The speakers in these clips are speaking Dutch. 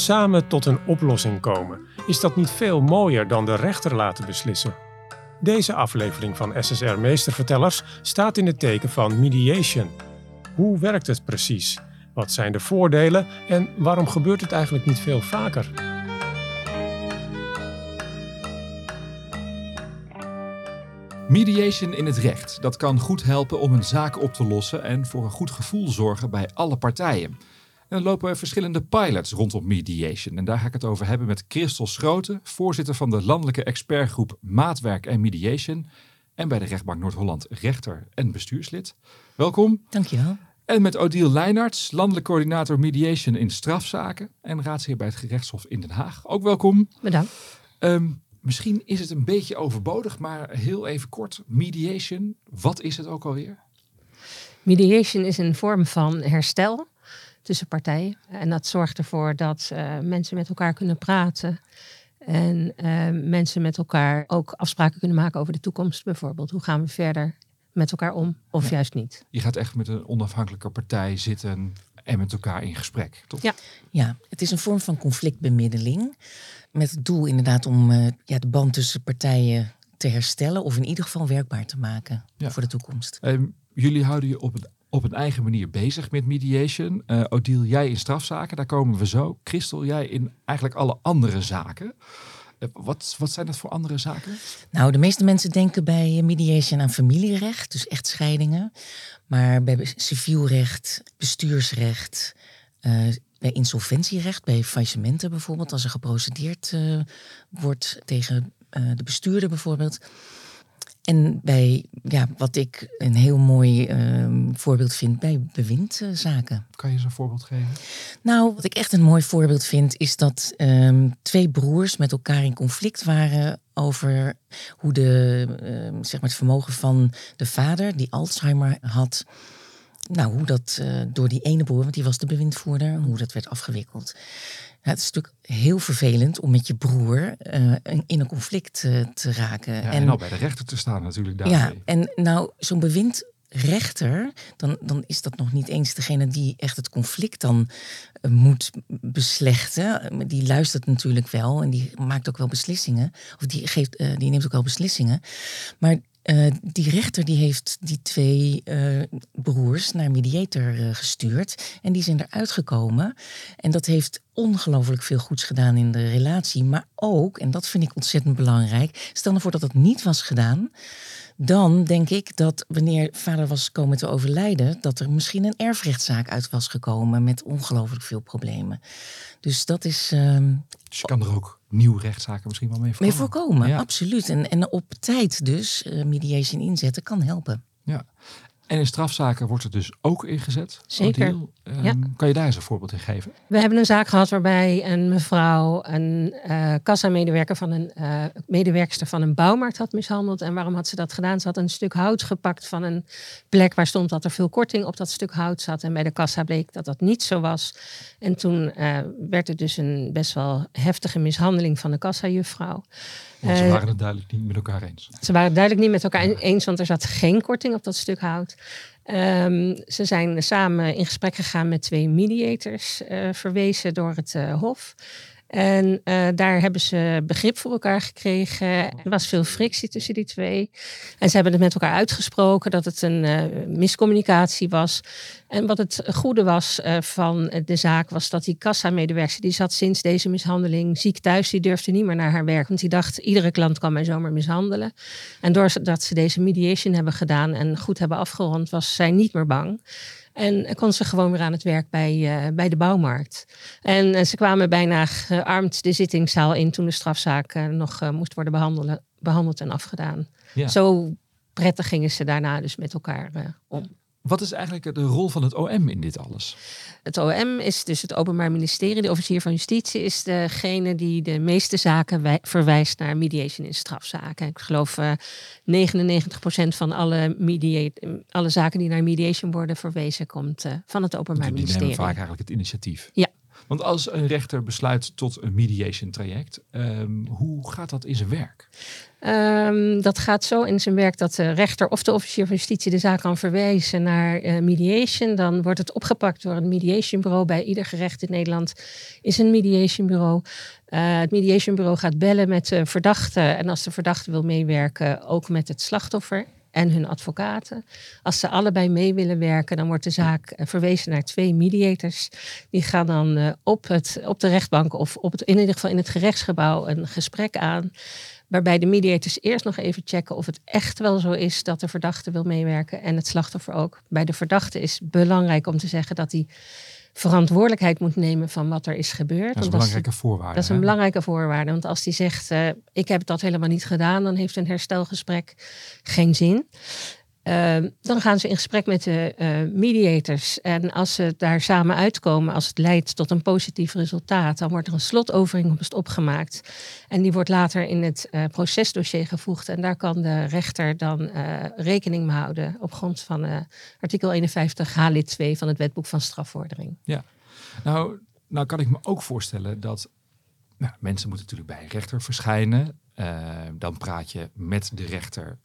Samen tot een oplossing komen. Is dat niet veel mooier dan de rechter laten beslissen? Deze aflevering van SSR Meestervertellers staat in het teken van mediation. Hoe werkt het precies? Wat zijn de voordelen en waarom gebeurt het eigenlijk niet veel vaker? Mediation in het recht. Dat kan goed helpen om een zaak op te lossen en voor een goed gevoel zorgen bij alle partijen. En er lopen verschillende pilots rondom mediation. En daar ga ik het over hebben met Christel Schroten, voorzitter van de landelijke expertgroep Maatwerk en Mediation. En bij de rechtbank Noord-Holland rechter en bestuurslid. Welkom. Dankjewel. En met Odile Leinarts, landelijk coördinator mediation in strafzaken en raadsheer bij het gerechtshof in Den Haag. Ook welkom. Bedankt. Ehm, misschien is het een beetje overbodig, maar heel even kort. Mediation, wat is het ook alweer? Mediation is een vorm van herstel tussen partijen. En dat zorgt ervoor dat uh, mensen met elkaar kunnen praten. En uh, mensen met elkaar ook afspraken kunnen maken over de toekomst bijvoorbeeld. Hoe gaan we verder met elkaar om of ja. juist niet? Je gaat echt met een onafhankelijke partij zitten en met elkaar in gesprek, toch? Ja, ja het is een vorm van conflictbemiddeling. Met het doel inderdaad om uh, ja, de band tussen partijen te herstellen. Of in ieder geval werkbaar te maken ja. voor de toekomst. Um, jullie houden je op, het, op een eigen manier bezig met mediation. Uh, jij in strafzaken, daar komen we zo. Christel, jij in eigenlijk alle andere zaken. Uh, wat, wat zijn dat voor andere zaken? Nou, de meeste mensen denken bij mediation aan familierecht, dus echtscheidingen. Maar bij civielrecht, bestuursrecht, uh, bij insolventierecht, bij faillissementen bijvoorbeeld, als er geprocedeerd wordt tegen de bestuurder bijvoorbeeld. En bij ja, wat ik een heel mooi uh, voorbeeld vind bij bewindzaken. Kan je eens een voorbeeld geven? Nou, wat ik echt een mooi voorbeeld vind, is dat um, twee broers met elkaar in conflict waren over hoe de, uh, zeg maar het vermogen van de vader, die Alzheimer had, nou, hoe dat uh, door die ene broer, want die was de bewindvoerder, hoe dat werd afgewikkeld. Het is natuurlijk heel vervelend om met je broer uh, in een conflict uh, te raken. Ja, en, en nou bij de rechter te staan natuurlijk daarmee. Ja, en nou zo'n bewindrechter, dan, dan is dat nog niet eens degene die echt het conflict dan uh, moet beslechten. Die luistert natuurlijk wel en die maakt ook wel beslissingen. Of die, geeft, die neemt ook wel beslissingen. Maar uh, die rechter die heeft die twee uh, broers naar mediator uh, gestuurd. En die zijn eruit gekomen. En dat heeft ongelooflijk veel goeds gedaan in de relatie. Maar ook, en dat vind ik ontzettend belangrijk. Stel ervoor dat dat niet was gedaan. Dan denk ik dat wanneer vader was komen te overlijden, dat er misschien een erfrechtszaak uit was gekomen met ongelooflijk veel problemen. Dus dat is. Uh, dus je kan er ook nieuwe rechtszaken misschien wel mee voorkomen. Mee voorkomen, ja. absoluut. En, en op tijd dus uh, mediation inzetten kan helpen. Ja. En in strafzaken wordt het dus ook ingezet. Zeker. Um, ja. Kan je daar eens een voorbeeld in geven? We hebben een zaak gehad waarbij een mevrouw een uh, kassamedewerker van een uh, medewerkster van een bouwmarkt had mishandeld. En waarom had ze dat gedaan? Ze had een stuk hout gepakt van een plek waar stond dat er veel korting op dat stuk hout zat. En bij de kassa bleek dat dat niet zo was. En toen uh, werd het dus een best wel heftige mishandeling van de kassajuffrouw. Want ze waren het duidelijk niet met elkaar eens. Ze waren het duidelijk niet met elkaar eens, want er zat geen korting op dat stuk hout. Um, ze zijn samen in gesprek gegaan met twee mediators, uh, verwezen door het uh, Hof. En uh, daar hebben ze begrip voor elkaar gekregen. Er was veel frictie tussen die twee. En ze hebben het met elkaar uitgesproken dat het een uh, miscommunicatie was. En wat het goede was uh, van de zaak was dat die kassamedewerker, die zat sinds deze mishandeling ziek thuis, die durfde niet meer naar haar werk. Want die dacht, iedere klant kan mij zomaar mishandelen. En doordat ze deze mediation hebben gedaan en goed hebben afgerond, was zij niet meer bang. En kon ze gewoon weer aan het werk bij, uh, bij de bouwmarkt. En uh, ze kwamen bijna gearmd de zittingszaal in toen de strafzaak uh, nog moest worden behandeld en afgedaan. Ja. Zo prettig gingen ze daarna dus met elkaar om. Wat is eigenlijk de rol van het OM in dit alles? Het OM is dus het Openbaar Ministerie. De officier van Justitie is degene die de meeste zaken verwijst naar mediation in strafzaken. Ik geloof uh, 99% van alle, alle zaken die naar mediation worden verwezen, komt uh, van het Openbaar die Ministerie. Die nemen vaak eigenlijk het initiatief. Ja. Want als een rechter besluit tot een mediation traject, ehm, hoe gaat dat in zijn werk? Um, dat gaat zo in zijn werk dat de rechter of de officier van justitie de zaak kan verwijzen naar uh, mediation. Dan wordt het opgepakt door een mediationbureau. Bij ieder gerecht in Nederland is een mediationbureau. Uh, het mediationbureau gaat bellen met de verdachte. En als de verdachte wil meewerken, ook met het slachtoffer en hun advocaten. Als ze allebei mee willen werken, dan wordt de zaak eh, verwezen naar twee mediators. Die gaan dan op, het, op de rechtbank of op het, in ieder geval in het gerechtsgebouw een gesprek aan. Waarbij de mediators eerst nog even checken of het echt wel zo is dat de verdachte wil meewerken en het slachtoffer ook. Bij de verdachte is belangrijk om te zeggen dat hij verantwoordelijkheid moet nemen van wat er is gebeurd. Dat is een belangrijke voorwaarde. Dat is een belangrijke voorwaarde. Want als hij zegt, uh, ik heb dat helemaal niet gedaan, dan heeft een herstelgesprek geen zin. Uh, dan gaan ze in gesprek met de uh, mediators. En als ze daar samen uitkomen, als het leidt tot een positief resultaat, dan wordt er een slotovereenkomst opgemaakt. En die wordt later in het uh, procesdossier gevoegd. En daar kan de rechter dan rekening mee houden op grond van artikel 51 H lid 2 van het wetboek van strafvordering. Ja, nou, nou kan ik me ook voorstellen dat nou, mensen moeten natuurlijk bij een rechter verschijnen. dan praat je met de rechter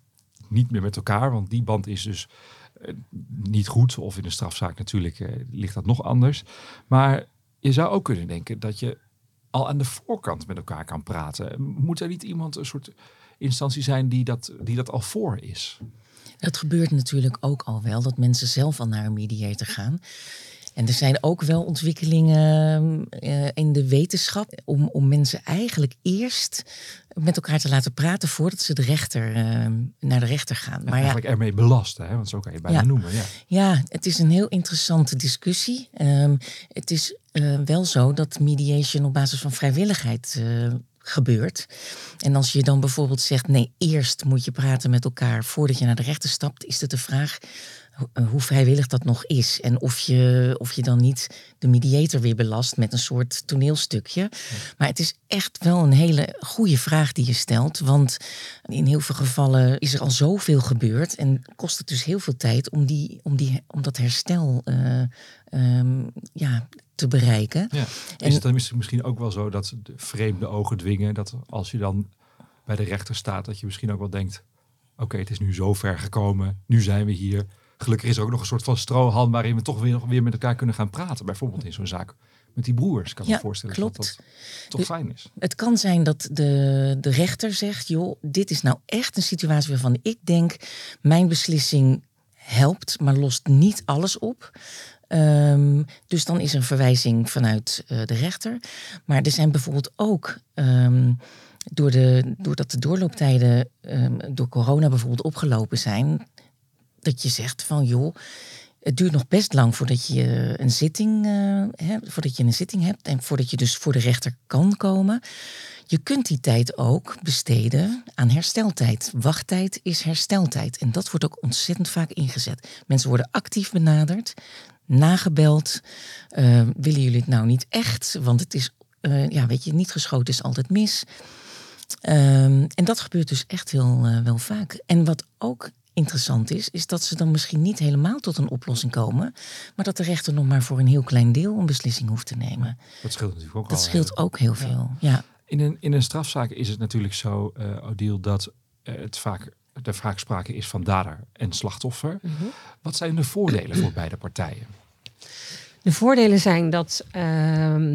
niet meer met elkaar, want die band is dus uh, niet goed. Of in een strafzaak natuurlijk uh, ligt dat nog anders. Maar je zou ook kunnen denken dat je al aan de voorkant met elkaar kan praten. Moet er niet iemand een soort instantie zijn die dat, die dat al voor is? Het gebeurt natuurlijk ook al wel dat mensen zelf al naar een mediator gaan. En er zijn ook wel ontwikkelingen uh, in de wetenschap om, om mensen eigenlijk eerst met elkaar te laten praten voordat ze de rechter, uh, naar de rechter gaan. Maar eigenlijk ja, ermee belasten, hè? want zo kan je bijna ja, noemen. Ja. ja, het is een heel interessante discussie. Um, het is uh, wel zo dat mediation op basis van vrijwilligheid gebeurt. En als je dan bijvoorbeeld zegt, nee, eerst moet je praten met elkaar voordat je naar de rechter stapt, is het de vraag hoe vrijwillig dat nog is. En of je, of je dan niet de mediator weer belast met een soort toneelstukje. Maar het is echt wel een hele goede vraag die je stelt. Want in heel veel gevallen is er al zoveel gebeurd. En kost het dus heel veel tijd om, die, om, die, om dat herstel uh, um, ja, te bereiken. Ja. Is het dan misschien ook wel zo dat de vreemde ogen dwingen? Dat als je dan bij de rechter staat, dat je misschien ook wel denkt... oké, okay, het is nu zo ver gekomen, nu zijn we hier gelukkig is er ook nog een soort van strohalm waarin we toch weer, weer met elkaar kunnen gaan praten. Bijvoorbeeld in zo'n zaak met die broers. Kan ik ja, me voorstellen klopt. dat dat toch dus fijn is. Het kan zijn dat de, de rechter zegt, joh, dit is nou echt een situatie waarvan ik denk, mijn beslissing helpt, maar lost niet alles op. Um, dus dan is er een verwijzing vanuit uh, de rechter. Maar er zijn bijvoorbeeld ook um, door de, doordat de doorlooptijden um, door corona bijvoorbeeld opgelopen zijn, dat je zegt van joh, het duurt nog best lang voordat je een zitting hebt, voordat je een zitting hebt en voordat je dus voor de rechter kan komen. Je kunt die tijd ook besteden aan hersteltijd. Wachttijd is hersteltijd. En dat wordt ook ontzettend vaak ingezet. Mensen worden actief benaderd, nagebeld. Uh, willen jullie het nou niet echt? Want het is, ja, weet je, niet geschoten is altijd mis. Um, en dat gebeurt dus echt uh, wel vaak. En wat ook interessant is, is dat ze dan misschien niet helemaal tot een oplossing komen, maar dat de rechter nog maar voor een heel klein deel een beslissing hoeft te nemen. Dat scheelt natuurlijk ook Dat al, scheelt ook heel veel, ja. In een, in een strafzaak is het natuurlijk zo, uh, Odile, dat uh, het vaak, er vaak sprake is van dader en slachtoffer. Mhm. Mm -hmm. Wat zijn de voordelen voor beide partijen? De voordelen zijn dat uh,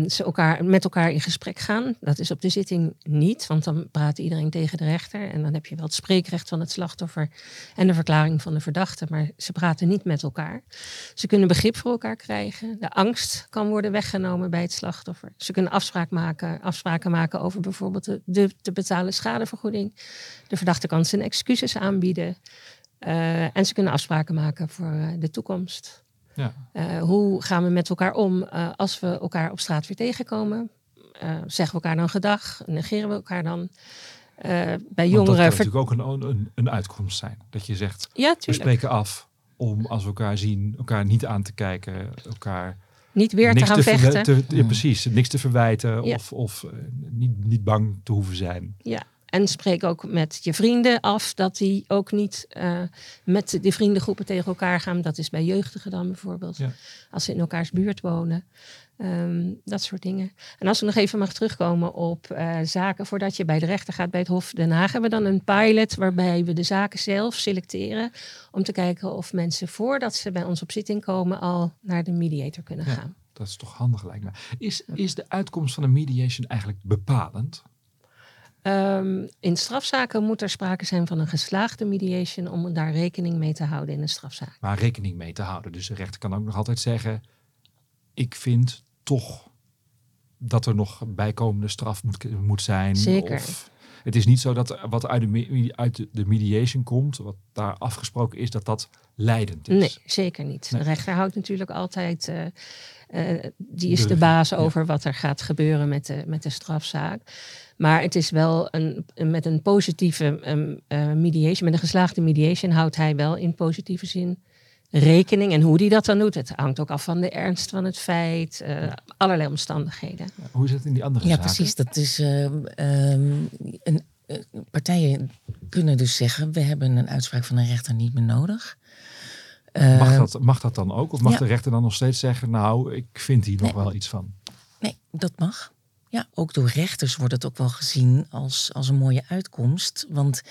ze elkaar, met elkaar in gesprek gaan. Dat is op de zitting niet, want dan praat iedereen tegen de rechter. En dan heb je wel het spreekrecht van het slachtoffer en de verklaring van de verdachte. Maar ze praten niet met elkaar. Ze kunnen begrip voor elkaar krijgen. De angst kan worden weggenomen bij het slachtoffer. Ze kunnen afspraak maken, afspraken maken over bijvoorbeeld de, de te betalen schadevergoeding. De verdachte kan zijn excuses aanbieden. Uh, en ze kunnen afspraken maken voor uh, de toekomst. Ja. Uh, hoe gaan we met elkaar om uh, als we elkaar op straat weer tegenkomen? Uh, zeggen we elkaar dan gedag? Negeren we elkaar dan? bij Want jongeren. dat kan natuurlijk ook een, een, een, uitkomst zijn. Dat je zegt, ja, we spreken af om als we elkaar zien, elkaar niet aan te kijken, elkaar niet weer te gaan te vechten. Te, ja, precies, niks te verwijten Ja. of, of niet, niet bang te hoeven zijn. Ja. En spreek ook met je vrienden af dat die ook niet uh, met de vriendengroepen tegen elkaar gaan. Dat is bij jeugdigen dan bijvoorbeeld. Ja. Als ze in elkaars buurt wonen. Um, dat soort dingen. En als we nog even mag terugkomen op uh, zaken voordat je bij de rechter gaat bij het Hof Den Haag, hebben we dan een pilot waarbij we de zaken zelf selecteren om te kijken of mensen voordat ze bij ons op zitting komen al naar de mediator kunnen ja, gaan. Dat is toch handig lijkt me. Is, is de uitkomst van een mediation eigenlijk bepalend? Um, in strafzaken moet er sprake zijn van een geslaagde mediation om daar rekening mee te houden in een strafzaak. Maar rekening mee te houden. Dus de rechter kan ook nog altijd zeggen: Ik vind toch dat er nog bijkomende straf moet, moet zijn. Zeker. Of het is niet zo dat wat uit de, uit de mediation komt, wat daar afgesproken is, dat dat leidend is. Nee, zeker niet. De rechter houdt natuurlijk altijd, uh, uh, die is de, baas over wat er gaat gebeuren met de, met de strafzaak. Maar het is wel een, met een positieve um, uh, mediation, met een geslaagde mediation houdt hij wel in positieve zin rekening. En hoe die dat dan doet, het hangt ook af van de ernst van het feit, uh, allerlei omstandigheden. hoe is het in die andere ja, zaken? Ja, precies. Dat is uh, um, een, uh, partijen kunnen dus zeggen: we hebben een uitspraak van een rechter niet meer nodig. Mag dat, mag dat dan ook? Of mag ja. de rechter dan nog steeds zeggen: nou, ik vind hier nog nee. wel iets van? Nee, dat mag. Ja, ook door rechters wordt het ook wel gezien als, als een mooie uitkomst. Want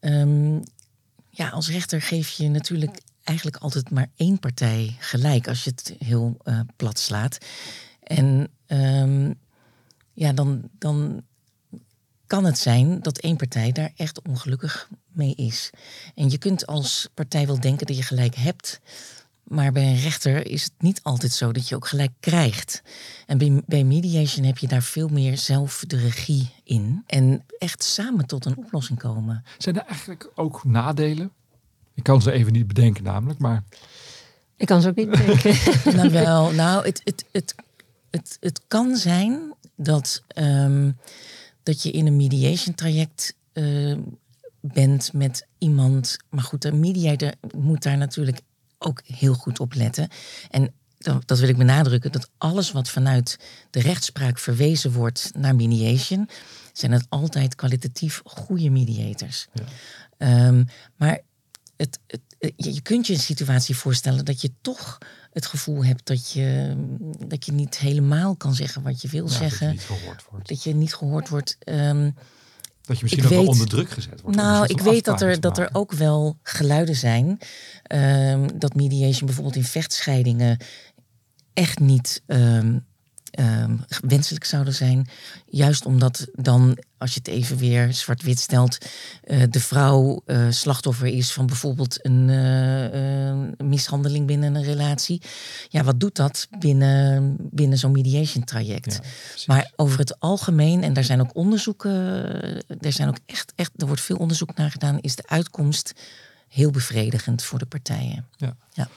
um, ja, als rechter geef je natuurlijk eigenlijk altijd maar één partij gelijk als je het heel uh, plat slaat. En um, ja, dan, dan kan het zijn dat één partij daar echt ongelukkig mee is. En je kunt als partij wel denken dat je gelijk hebt. Maar bij een rechter is het niet altijd zo dat je ook gelijk krijgt. En bij mediation heb je daar veel meer zelf de regie in. En echt samen tot een oplossing komen. Zijn er eigenlijk ook nadelen? Ik kan ze even niet bedenken namelijk, maar... Ik kan ze ook niet bedenken. nou wel, nou het, het, het, het, het kan zijn dat, um, dat je in een mediation traject uh, bent met iemand. Maar goed, de mediator moet daar natuurlijk ook heel goed op letten. En dat wil ik benadrukken, dat alles wat vanuit de rechtspraak verwezen wordt naar mediation, zijn het altijd kwalitatief goede mediators. Ja. Um, maar het, het, je kunt je een situatie voorstellen dat je toch het gevoel hebt dat je, dat je niet helemaal kan zeggen wat je wil ja, zeggen. Dat je niet gehoord wordt. Dat je niet gehoord wordt. Um, dat je misschien ook weet, wel onder druk gezet wordt. Nou, ik weet dat er, dat er ook wel geluiden zijn. Um, dat mediation bijvoorbeeld in vechtscheidingen echt niet um, wenselijk zouden zijn. Juist omdat dan, als je het even weer zwart-wit stelt, uh, de vrouw uh, slachtoffer is van bijvoorbeeld een uh, mishandeling binnen een relatie. Ja, wat doet dat binnen, binnen zo'n mediation traject? Ja, maar over het algemeen, en daar zijn ook onderzoeken, er zijn ook echt, echt, er wordt veel onderzoek naar gedaan, is de uitkomst heel bevredigend voor de partijen. Ja. ja.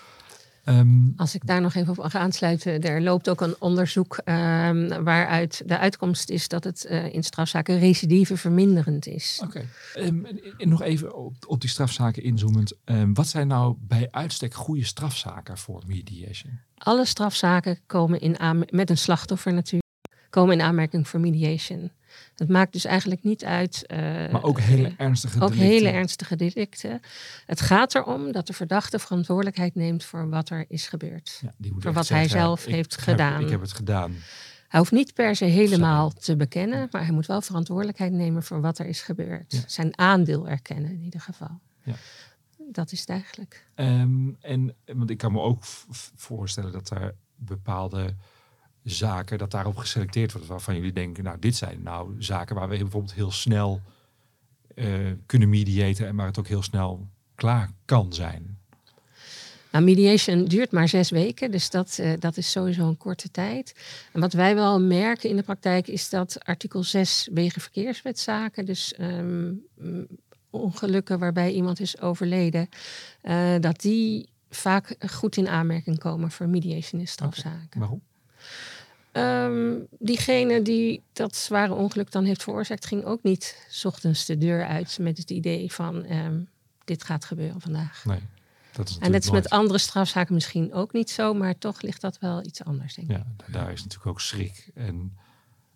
Um, Als ik daar nog even op ga aansluiten, er loopt ook een onderzoek um, waaruit de uitkomst is dat het uh, in strafzaken recidive verminderend is. Oké. Okay. Um, en nog even op, op die strafzaken inzoomend. wat zijn nou bij uitstek goede strafzaken voor mediation? Alle strafzaken komen in met een slachtoffer natuurlijk, komen in aanmerking voor mediation. Het maakt dus eigenlijk niet uit. Uh, maar ook hele ernstige ook delicten. hele ernstige delicten. Het gaat erom dat de verdachte verantwoordelijkheid neemt voor wat er is gebeurd. Ja, die moet voor wat zeggen, hij zelf ik heeft gedaan. Ik heb het gedaan. Hij hoeft niet per se helemaal te bekennen, maar hij moet wel verantwoordelijkheid nemen voor wat er is gebeurd. Ja. Zijn aandeel erkennen in ieder geval. Ja. Dat is het eigenlijk. Um, en want ik kan me ook voorstellen dat er bepaalde zaken, dat daarop geselecteerd wordt. Waarvan jullie denken, nou, dit zijn nou zaken waar we bijvoorbeeld heel snel uh, kunnen mediaten en waar het ook heel snel klaar kan zijn. Nou, mediation duurt maar zes weken, dus dat, uh, dat is sowieso een korte tijd. En wat wij wel merken in de praktijk is dat artikel 6 wegenverkeerswetzaken, dus um, ongelukken waarbij iemand is overleden, uh, dat die vaak goed in aanmerking komen voor mediation in strafzaken. Okay. Waarom? Um, diegene die dat zware ongeluk dan heeft veroorzaakt, ging ook niet s ochtends de deur uit met het idee van um, dit gaat gebeuren vandaag. Nee, dat is en dat is met andere strafzaken misschien ook niet zo, maar toch ligt dat wel iets anders, denk ik. Ja, daar is natuurlijk ook schrik. En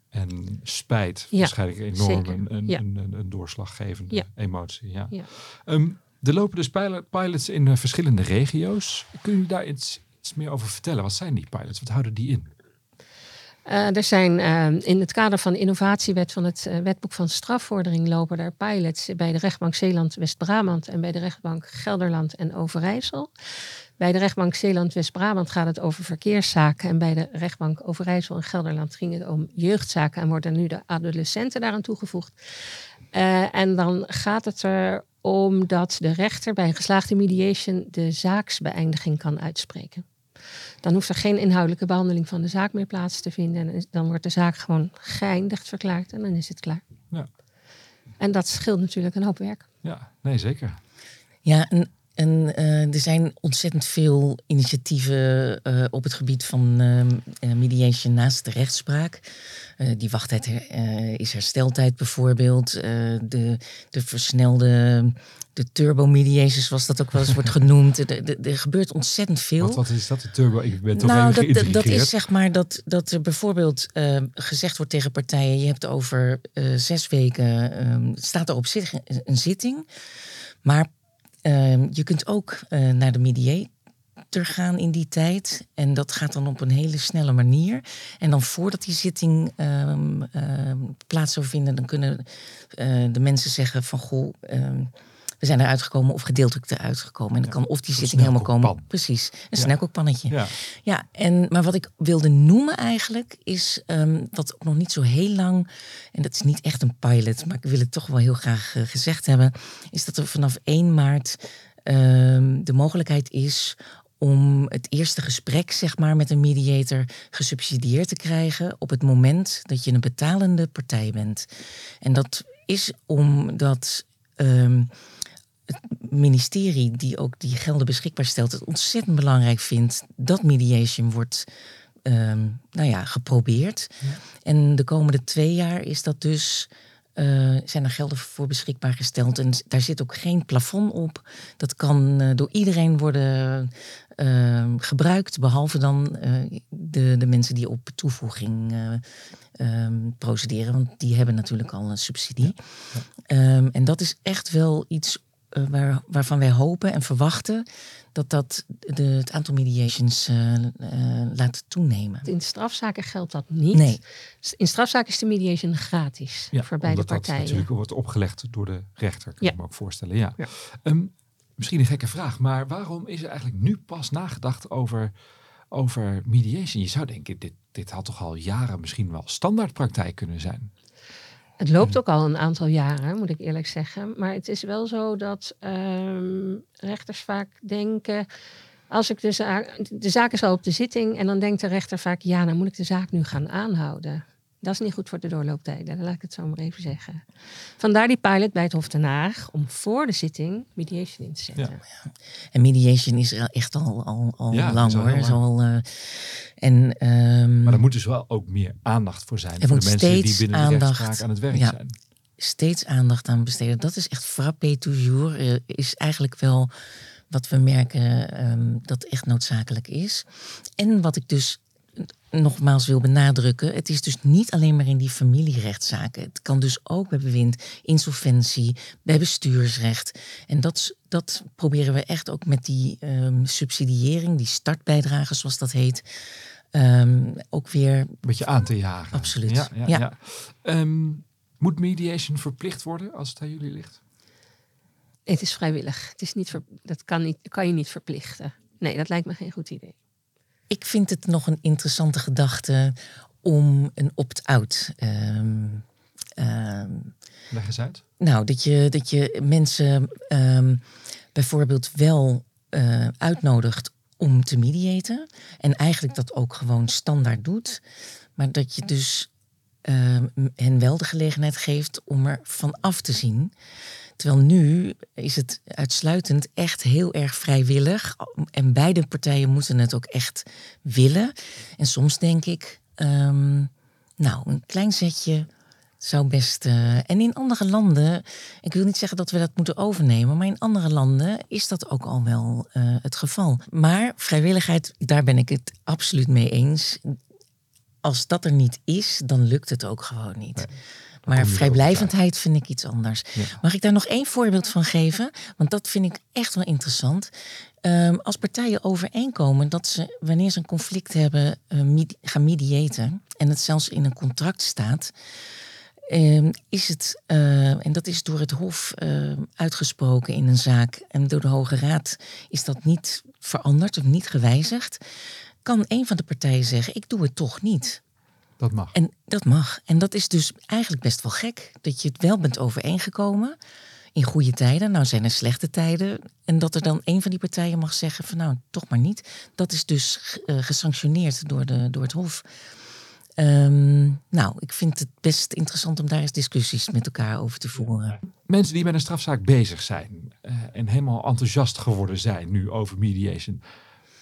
en spijt Ja, waarschijnlijk enorm een, een, Ja. een, een, doorslaggevende Ja. emotie. Ja. Ja. Ehm, er lopen dus pilot- pilots in eh, verschillende regio's. Kun je daar iets, iets meer over vertellen? Wat zijn die pilots? Wat houden die in? Eh, er zijn eh, in het kader van de innovatiewet van het eh, wetboek van strafvordering lopen er pilots bij de rechtbank Zeeland-West-Brabant en bij de rechtbank Gelderland en Overijssel. Bij de rechtbank Zeeland-West-Brabant gaat het over verkeerszaken en bij de rechtbank Overijssel en Gelderland ging het om jeugdzaken en worden nu de adolescenten daaraan toegevoegd. En dan gaat het erom dat de rechter bij een geslaagde mediation de zaaksbeëindiging kan uitspreken. Dan hoeft er geen inhoudelijke behandeling van de zaak meer plaats te vinden. En dan wordt de zaak gewoon geëindigd verklaard en dan is het klaar. Ja. En dat scheelt natuurlijk een hoop werk. Ja, nee, zeker. Ja, en, en eh, er zijn ontzettend veel initiatieven eh, op het gebied van ehm, eh, mediation naast de rechtspraak. Die wachttijd is hersteltijd bijvoorbeeld. De, de versnelde, de turbo mediation zoals dat ook wel eens wordt genoemd. Er- gebeurt ontzettend veel. Wat, wat is dat? De turbo? Ik ben toch nou, dat, dat, is zeg maar dat, dat er bijvoorbeeld gezegd wordt tegen partijen: je hebt over zes weken ehm, staat er op zich een zitting, maar ehm, je kunt ook eh, naar de mediator gaan in die tijd en dat gaat dan op een hele snelle manier. En dan voordat die zitting ehm, ehm, plaats zou vinden, dan kunnen eh, de mensen zeggen van goh. We zijn eruit gekomen of gedeeltelijk eruit gekomen. En dan kan of die zitting helemaal komen. Precies, een snelkookpannetje. Ja, Ja, en, maar wat ik wilde noemen eigenlijk is ehm, wat ook nog niet zo heel lang, en dat is niet echt een pilot, maar ik wil het toch wel heel graag eh, gezegd hebben, is dat er vanaf 1 maart ehm, de mogelijkheid is om het eerste gesprek zeg maar, met een mediator gesubsidieerd te krijgen op het moment dat je een betalende partij bent. En dat is omdat ehm, het ministerie, die ook die gelden beschikbaar stelt, het ontzettend belangrijk vindt dat mediation wordt ehm, nou ja, geprobeerd. En de komende twee jaar is dat dus. eh, zijn er gelden voor beschikbaar gesteld. En daar zit ook geen plafond op. Dat kan eh, door iedereen worden ehm, gebruikt, behalve dan eh, de, de mensen die op toevoeging eh, ehm, procederen. Want die hebben natuurlijk al een subsidie. En dat is echt wel iets eh, waar, waarvan wij hopen en verwachten dat dat de, het aantal mediations eh, eh, laat toenemen. In strafzaken geldt dat niet. Nee. In strafzaken is de mediation gratis ja voor beide omdat dat partijen. natuurlijk wordt opgelegd door de rechter, kan Ja. ik me ook voorstellen. Ja. Ja. Ehm, misschien een gekke vraag, maar waarom is er eigenlijk nu pas nagedacht over, over mediation? Je zou denken, dit, dit had toch al jaren misschien wel standaardpraktijk kunnen zijn? Het loopt ook al een aantal jaren, moet ik eerlijk zeggen. Maar het is wel zo dat ehm, rechters vaak denken. Als ik zaak. De zaak is al op de zitting. En dan denkt de rechter vaak. Ja, dan moet ik de zaak nu gaan aanhouden. Dat is niet goed voor de doorlooptijden, laat ik het zo maar even zeggen. Vandaar die pilot bij het Hof Den Haag om voor de zitting mediation in te zetten. En mediation is er al echt al, al, al Ja, lang hoor. Is al, eh, en, ehm, Maar er moet dus wel ook meer aandacht voor zijn Er voor moet de mensen die binnen de aandacht, rechtspraak aan het werk ja. zijn. steeds aandacht aan besteden. Dat is echt frappé toujours. eh, is eigenlijk wel wat we merken ehm, dat echt noodzakelijk is. En wat ik dus nogmaals wil benadrukken. Het is dus niet alleen maar in die familierechtszaken. Het kan dus ook bij bewind, insolventie, bij bestuursrecht. En dat, dat proberen we echt ook met die ehm, subsidiëring, die startbijdrage zoals dat heet, ehm, ook weer Een beetje aan te jagen. Absoluut. Ja, ja, Ja. ja. Ehm, moet mediation verplicht worden als het aan jullie ligt? Het is vrijwillig. Het is niet ver- dat kan, niet, kan je niet verplichten. Nee, dat lijkt me geen goed idee. Ik vind het nog een interessante gedachte om een opt-out. ehm, Leg eens uit. nou, dat je, dat je mensen ehm, bijvoorbeeld wel eh, uitnodigt om te mediaten. En eigenlijk dat ook gewoon standaard doet. Maar dat je dus hen wel de gelegenheid geeft om er van af te zien. Terwijl nu is het uitsluitend echt heel erg vrijwillig. En beide partijen moeten het ook echt willen. En soms denk ik, ehm, nou, een klein zetje zou best. eh, en in andere landen, ik wil niet zeggen dat we dat moeten overnemen, maar in andere landen is dat ook al wel eh, het geval. Maar vrijwilligheid, daar ben ik het absoluut mee eens. als dat er niet is, dan lukt het ook gewoon niet. Maar vrijblijvendheid vind ik iets anders. Ja. Mag ik daar nog één voorbeeld van geven? Want dat vind ik echt wel interessant. Ehm, als partijen overeenkomen dat ze, wanneer ze een conflict hebben, eh, medi- gaan mediaten en het zelfs in een contract staat, ehm, is het, eh, en dat is door het Hof eh, uitgesproken in een zaak en door de Hoge Raad is dat niet veranderd of niet gewijzigd, kan een van de partijen zeggen: Ik doe het toch niet. Dat mag. En dat mag. En dat is dus eigenlijk best wel gek. Dat je het wel bent overeengekomen in goede tijden. Nou zijn er slechte tijden. En dat er dan een van die partijen mag zeggen van nou, toch maar niet. Dat is dus eh, gesanctioneerd door, de, door het Hof. Ehm, nou, ik vind het best interessant om daar eens discussies met elkaar over te voeren. Mensen die met een strafzaak bezig zijn eh, en helemaal enthousiast geworden zijn nu over mediation.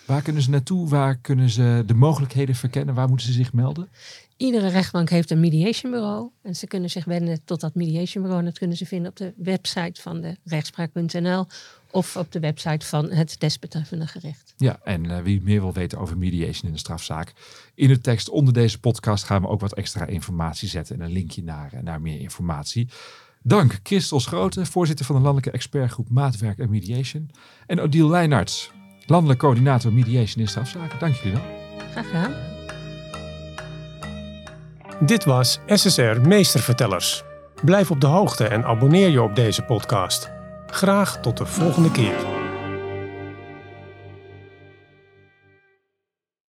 Waar kunnen ze naartoe? Waar kunnen ze de mogelijkheden verkennen? Waar moeten ze zich melden? Iedere rechtbank heeft een mediation bureau. En ze kunnen zich wenden tot dat mediation bureau. En dat kunnen ze vinden op de website van de rechtspraak.nl of op de website van het desbetreffende gerecht. Ja, en eh, wie meer wil weten over mediation in de strafzaak. In de tekst onder deze podcast gaan we ook wat extra informatie zetten en een linkje naar, eh, naar meer informatie. Dank Christel Schroten, voorzitter van de landelijke expertgroep Maatwerk en Mediation. En Odile Leijnarts, landelijk coördinator Mediation in strafzaken. Dank jullie wel. Graag gedaan. Dit was SSR Meestervertellers. Blijf op de hoogte en abonneer je op deze podcast. Graag tot de volgende keer.